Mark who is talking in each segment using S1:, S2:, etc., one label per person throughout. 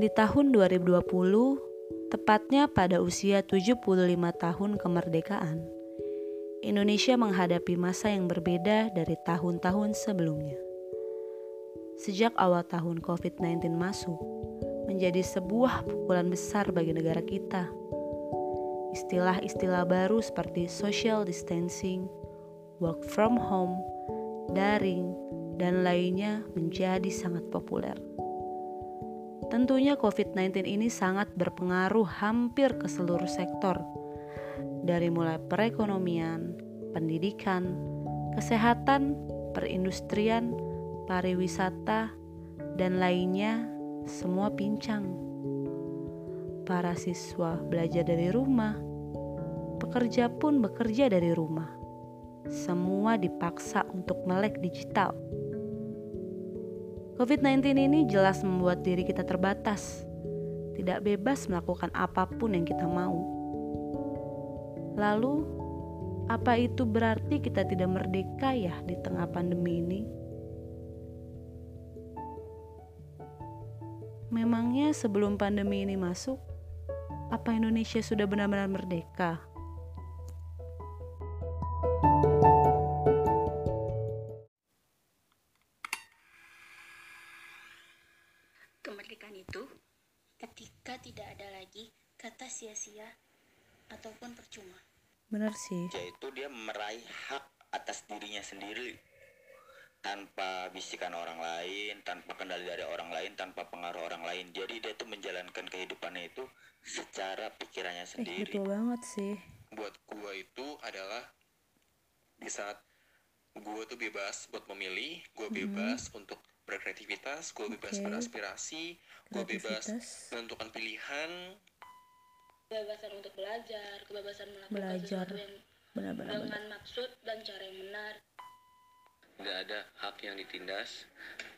S1: Di tahun 2020, tepatnya pada usia 75 tahun kemerdekaan, Indonesia menghadapi masa yang berbeda dari tahun-tahun sebelumnya. Sejak awal tahun COVID-19 masuk, menjadi sebuah pukulan besar bagi negara kita. Istilah-istilah baru seperti social distancing, work from home, daring, dan lainnya menjadi sangat populer. Tentunya COVID-19 ini sangat berpengaruh hampir ke seluruh sektor, dari mulai perekonomian, pendidikan, kesehatan, perindustrian, pariwisata, dan lainnya semua pincang. Para siswa belajar dari rumah, pekerja pun bekerja dari rumah. Semua dipaksa untuk melek digital. COVID-19 ini jelas membuat diri kita terbatas, tidak bebas melakukan apa pun yang kita mau. Lalu, apa itu berarti kita tidak merdeka ya di tengah pandemi ini? Memangnya sebelum pandemi ini masuk, apa Indonesia sudah benar-benar merdeka?
S2: Itu ketika tidak ada lagi kata sia-sia ataupun percuma.
S1: Benar sih.
S3: yaitu dia meraih hak atas dirinya sendiri tanpa bisikan orang lain, tanpa kendali dari orang lain, tanpa pengaruh orang lain. Jadi dia tuh menjalankan kehidupannya itu secara pikirannya
S1: Eh,
S3: sendiri.
S1: betul banget sih.
S4: buat gua itu adalah di saat gua tuh bebas buat memilih, gua bebas untuk berkreativitas, gua bebas beraspirasi, gua bebas menentukan pilihan,
S2: Kebebasan untuk belajar, kebebasan melakukan
S1: Belajar.
S2: sesuatu yang
S1: Benar-benar. benar.
S2: dengan maksud dan cara yang benar.
S5: tidak ada hak yang ditindas,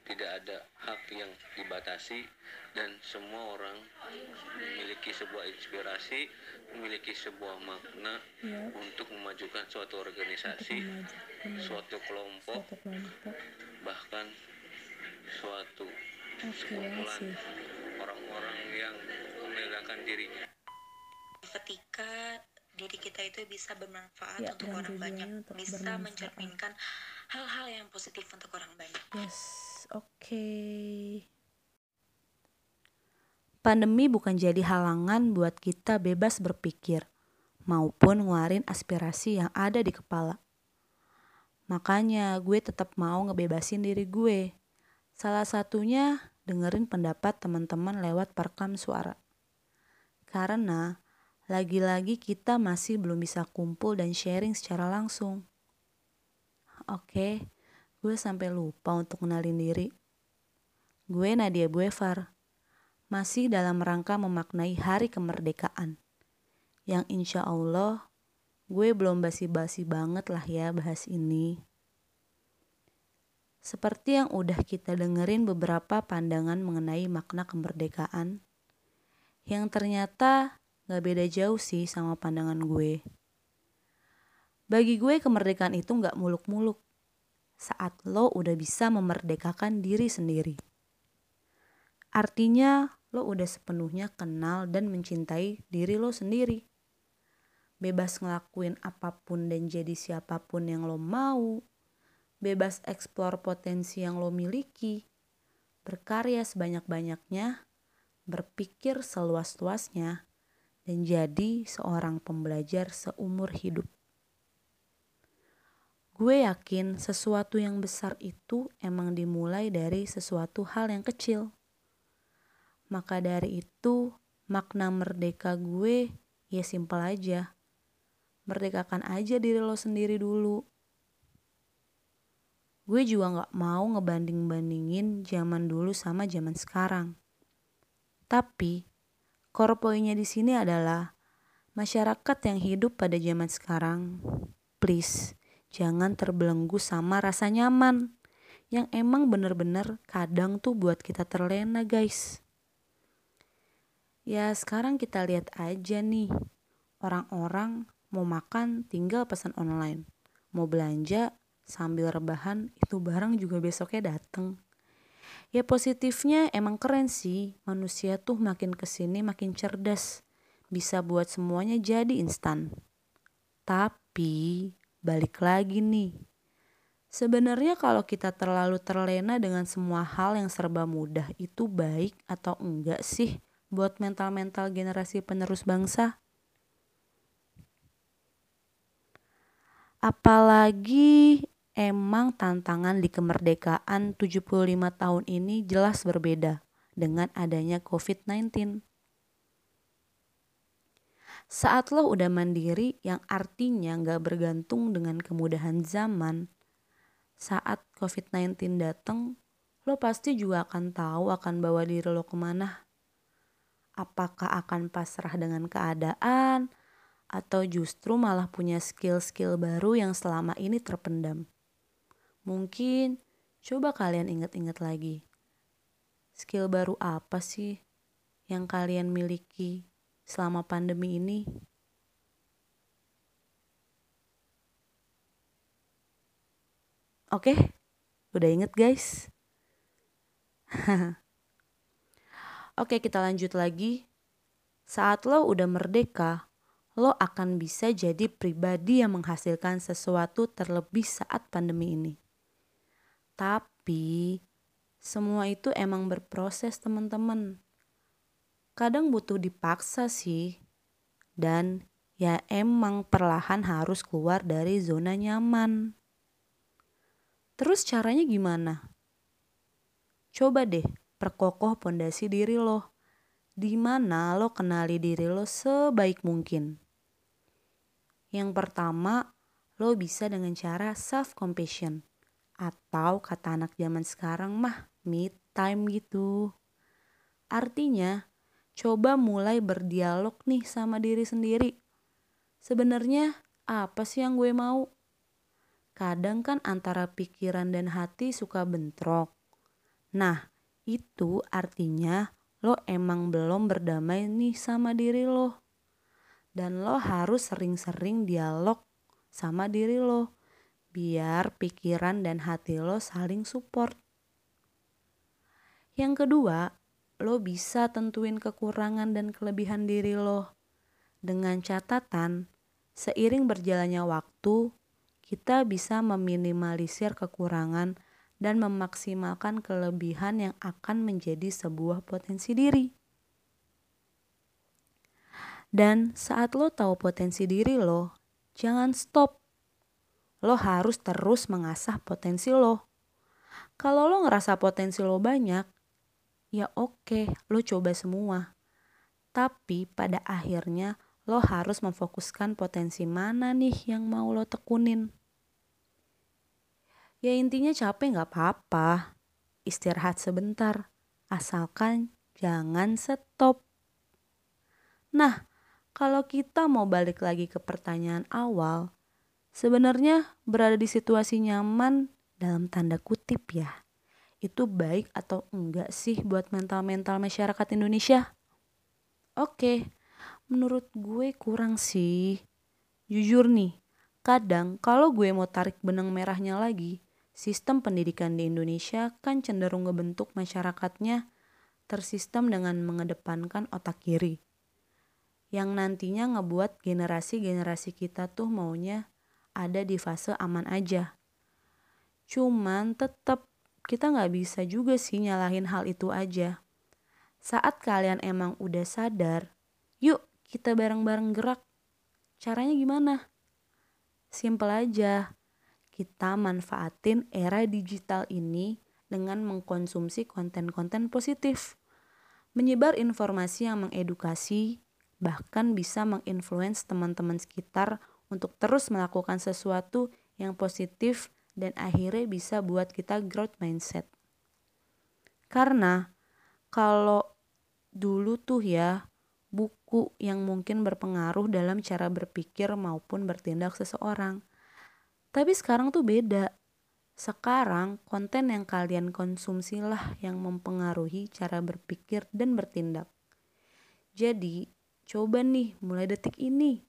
S5: tidak ada hak yang dibatasi, dan semua orang memiliki sebuah inspirasi, memiliki sebuah makna
S1: Iya.
S5: untuk memajukan suatu organisasi,
S1: Maju.
S5: suatu kelompok,
S1: Suatu kelompok.
S5: bahkan suatu
S1: sih.
S5: orang-orang yang membanggakan dirinya.
S6: ketika diri kita itu bisa bermanfaat
S1: Ya,
S6: untuk orang banyak,
S1: untuk
S6: bisa
S1: bermanfaat.
S6: mencerminkan hal-hal yang positif untuk orang banyak.
S1: Yes, oke. Pandemi bukan jadi halangan buat kita bebas berpikir maupun ngeluarin aspirasi yang ada di kepala. Makanya gue tetap mau ngebebasin diri gue. Salah satunya dengerin pendapat teman-teman lewat perekam suara. Karena lagi-lagi kita masih belum bisa kumpul dan sharing secara langsung. Oke, gue sampai lupa untuk kenalin diri. Gue Nadia Buevar, masih dalam rangka memaknai hari kemerdekaan. Yang insya Allah gue belum basi-basi banget lah ya bahas ini. Seperti yang udah kita dengerin beberapa pandangan mengenai makna kemerdekaan, yang ternyata gak beda jauh sih sama pandangan gue. Bagi gue kemerdekaan itu gak muluk-muluk saat lo udah bisa memerdekakan diri sendiri. Artinya lo udah sepenuhnya kenal dan mencintai diri lo sendiri. Bebas ngelakuin apa pun dan jadi siapa pun yang lo mau. Bebas eksplor potensi yang lo miliki. Berkarya sebanyak-banyaknya. Berpikir seluas-luasnya. Dan jadi seorang pembelajar seumur hidup. Gue yakin sesuatu yang besar itu emang dimulai dari sesuatu hal yang kecil. Maka dari itu, makna merdeka gue ya simpel aja. Merdekakan aja diri lo sendiri dulu. Gue juga gak mau ngebanding-bandingin zaman dulu sama zaman sekarang. Tapi, core poinnya di sini adalah masyarakat yang hidup pada zaman sekarang. Please, jangan terbelenggu sama rasa nyaman yang emang bener-bener kadang tuh buat kita terlena guys. Ya sekarang kita lihat aja nih orang-orang mau makan tinggal pesan online, mau belanja sambil rebahan itu barang juga besoknya dateng. Ya positifnya emang keren sih, manusia tuh makin ke sini makin cerdas. Bisa buat semuanya jadi instan. Tapi balik lagi nih. Sebenarnya kalau kita terlalu terlena dengan semua hal yang serba mudah itu baik atau enggak sih buat mental-mental generasi penerus bangsa? Apalagi emang tantangan di kemerdekaan 75 tahun ini jelas berbeda dengan adanya COVID-19. Saat lo udah mandiri yang artinya gak bergantung dengan kemudahan zaman, saat COVID-19 datang, lo pasti juga akan tahu akan bawa diri lo ke mana. Apakah akan pasrah dengan keadaan, atau justru malah punya skill-skill baru yang selama ini terpendam. Mungkin coba kalian ingat-ingat lagi. Skill baru apa sih yang kalian miliki selama pandemi ini? Oke, udah inget guys? Oke, kita lanjut lagi. Saat lo udah merdeka, lo akan bisa jadi pribadi yang menghasilkan sesuatu terlebih saat pandemi ini. Tapi semua itu emang berproses teman-teman. Kadang butuh dipaksa sih. Dan ya emang perlahan harus keluar dari zona nyaman. Terus caranya gimana? Coba deh perkokoh pondasi diri lo. Di mana lo kenali diri lo sebaik mungkin. Yang pertama, lo bisa dengan cara self compassion atau kata anak zaman sekarang mah me time gitu. Artinya, coba mulai berdialog nih sama diri sendiri. Sebenarnya apa sih yang gue mau? Kadang kan antara pikiran dan hati suka bentrok. Nah, itu artinya lo emang belum berdamai nih sama diri lo dan lo harus sering-sering dialog sama diri lo biar pikiran dan hati lo saling support. Yang kedua, lo bisa tentuin kekurangan dan kelebihan diri lo. Dengan catatan, seiring berjalannya waktu, kita bisa meminimalisir kekurangan dan memaksimalkan kelebihan yang akan menjadi sebuah potensi diri. Dan saat lo tahu potensi diri lo, jangan stop. Lo harus terus mengasah potensi lo. Kalau lo ngerasa potensi lo banyak, ya oke, lo coba semua. Tapi pada akhirnya lo harus memfokuskan potensi mana nih yang mau lo tekunin. Ya intinya capek gak apa-apa, istirahat sebentar, asalkan jangan stop. Nah, kalau kita mau balik lagi ke pertanyaan awal, sebenarnya berada di situasi nyaman dalam tanda kutip ya. Itu baik atau enggak sih buat mental-mental masyarakat Indonesia? Oke, menurut gue kurang sih. Jujur nih, kadang kalau gue mau tarik benang merahnya lagi, sistem pendidikan di Indonesia kan cenderung ngebentuk masyarakatnya tersistem dengan mengedepankan otak kiri yang nantinya ngebuat generasi-generasi kita tuh maunya ada di fase aman aja. Cuman tetap kita nggak bisa juga sih nyalahin hal itu aja. Saat kalian emang udah sadar, yuk kita bareng-bareng gerak. Caranya gimana? Simple aja. Kita manfaatin era digital ini dengan mengkonsumsi konten-konten positif. Menyebar informasi yang mengedukasi, bahkan bisa menginfluence teman-teman sekitar untuk terus melakukan sesuatu yang positif dan akhirnya bisa buat kita growth mindset. Karena kalau dulu tuh ya buku yang mungkin berpengaruh dalam cara berpikir maupun bertindak seseorang. Tapi sekarang tuh beda. Sekarang konten yang kalian konsumsi lah yang mempengaruhi cara berpikir dan bertindak. Jadi Coba nih, mulai detik ini,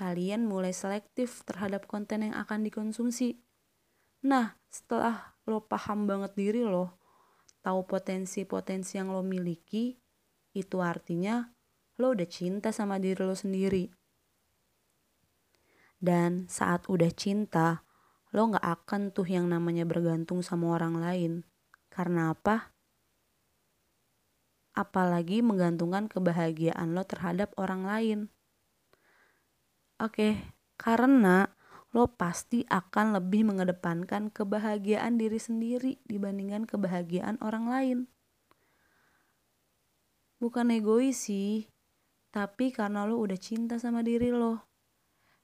S1: kalian mulai selektif terhadap konten yang akan dikonsumsi. Nah, setelah lo paham banget diri lo, tahu potensi-potensi yang lo miliki, itu artinya lo udah cinta sama diri lo sendiri. Dan saat udah cinta, lo gak akan tuh yang namanya bergantung sama orang lain. Karena apa? Apalagi menggantungkan kebahagiaan lo terhadap orang lain. Oke, karena lo pasti akan lebih mengedepankan kebahagiaan diri sendiri dibandingkan kebahagiaan orang lain. Bukan egois sih, tapi karena lo udah cinta sama diri lo.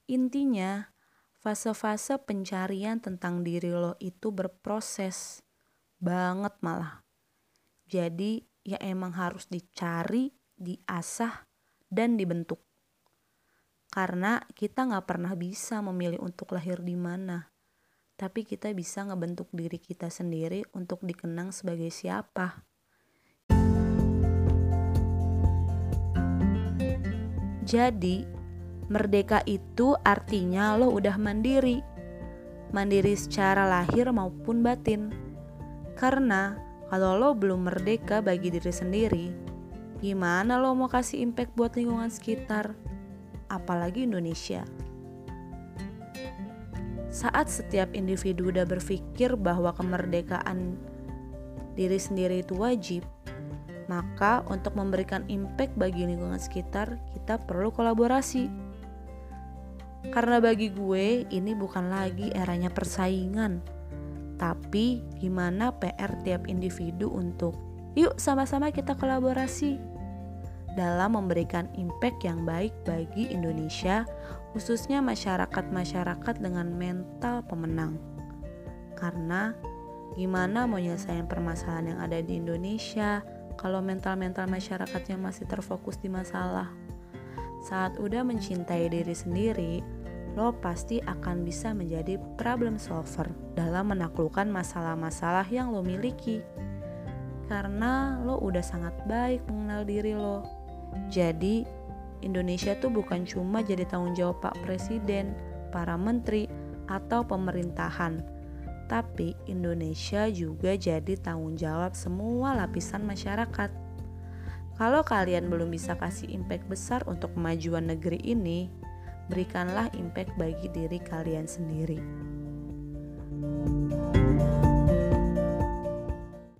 S1: Intinya, fase-fase pencarian tentang diri lo itu berproses banget malah. Jadi ya emang harus dicari, diasah, dan dibentuk. Karena kita nggak pernah bisa memilih untuk lahir di mana, tapi kita bisa ngebentuk diri kita sendiri untuk dikenang sebagai siapa. Jadi, merdeka itu artinya lo udah mandiri. Mandiri secara lahir maupun batin. Karena kalau lo belum merdeka bagi diri sendiri, gimana lo mau kasih impact buat lingkungan sekitar? Apalagi Indonesia. Saat setiap individu udah berpikir bahwa kemerdekaan diri sendiri itu wajib, maka untuk memberikan impact bagi lingkungan sekitar, kita perlu kolaborasi. Karena bagi gue, ini bukan lagi eranya persaingan, tapi gimana PR tiap individu untuk yuk sama-sama kita kolaborasi dalam memberikan impact yang baik bagi Indonesia, khususnya masyarakat-masyarakat dengan mental pemenang. Karena gimana mau nyelesain permasalahan yang ada di Indonesia kalau mental-mental masyarakatnya masih terfokus di masalah. Saat udah mencintai diri sendiri, lo pasti akan bisa menjadi problem solver dalam menaklukkan masalah-masalah yang lo miliki. Karena lo udah sangat baik mengenal diri lo. Jadi, Indonesia tuh bukan cuma jadi tanggung jawab Pak Presiden, para menteri, atau pemerintahan, tapi Indonesia juga jadi tanggung jawab semua lapisan masyarakat. Kalau kalian belum bisa kasih impact besar untuk kemajuan negeri ini, berikanlah impact bagi diri kalian sendiri.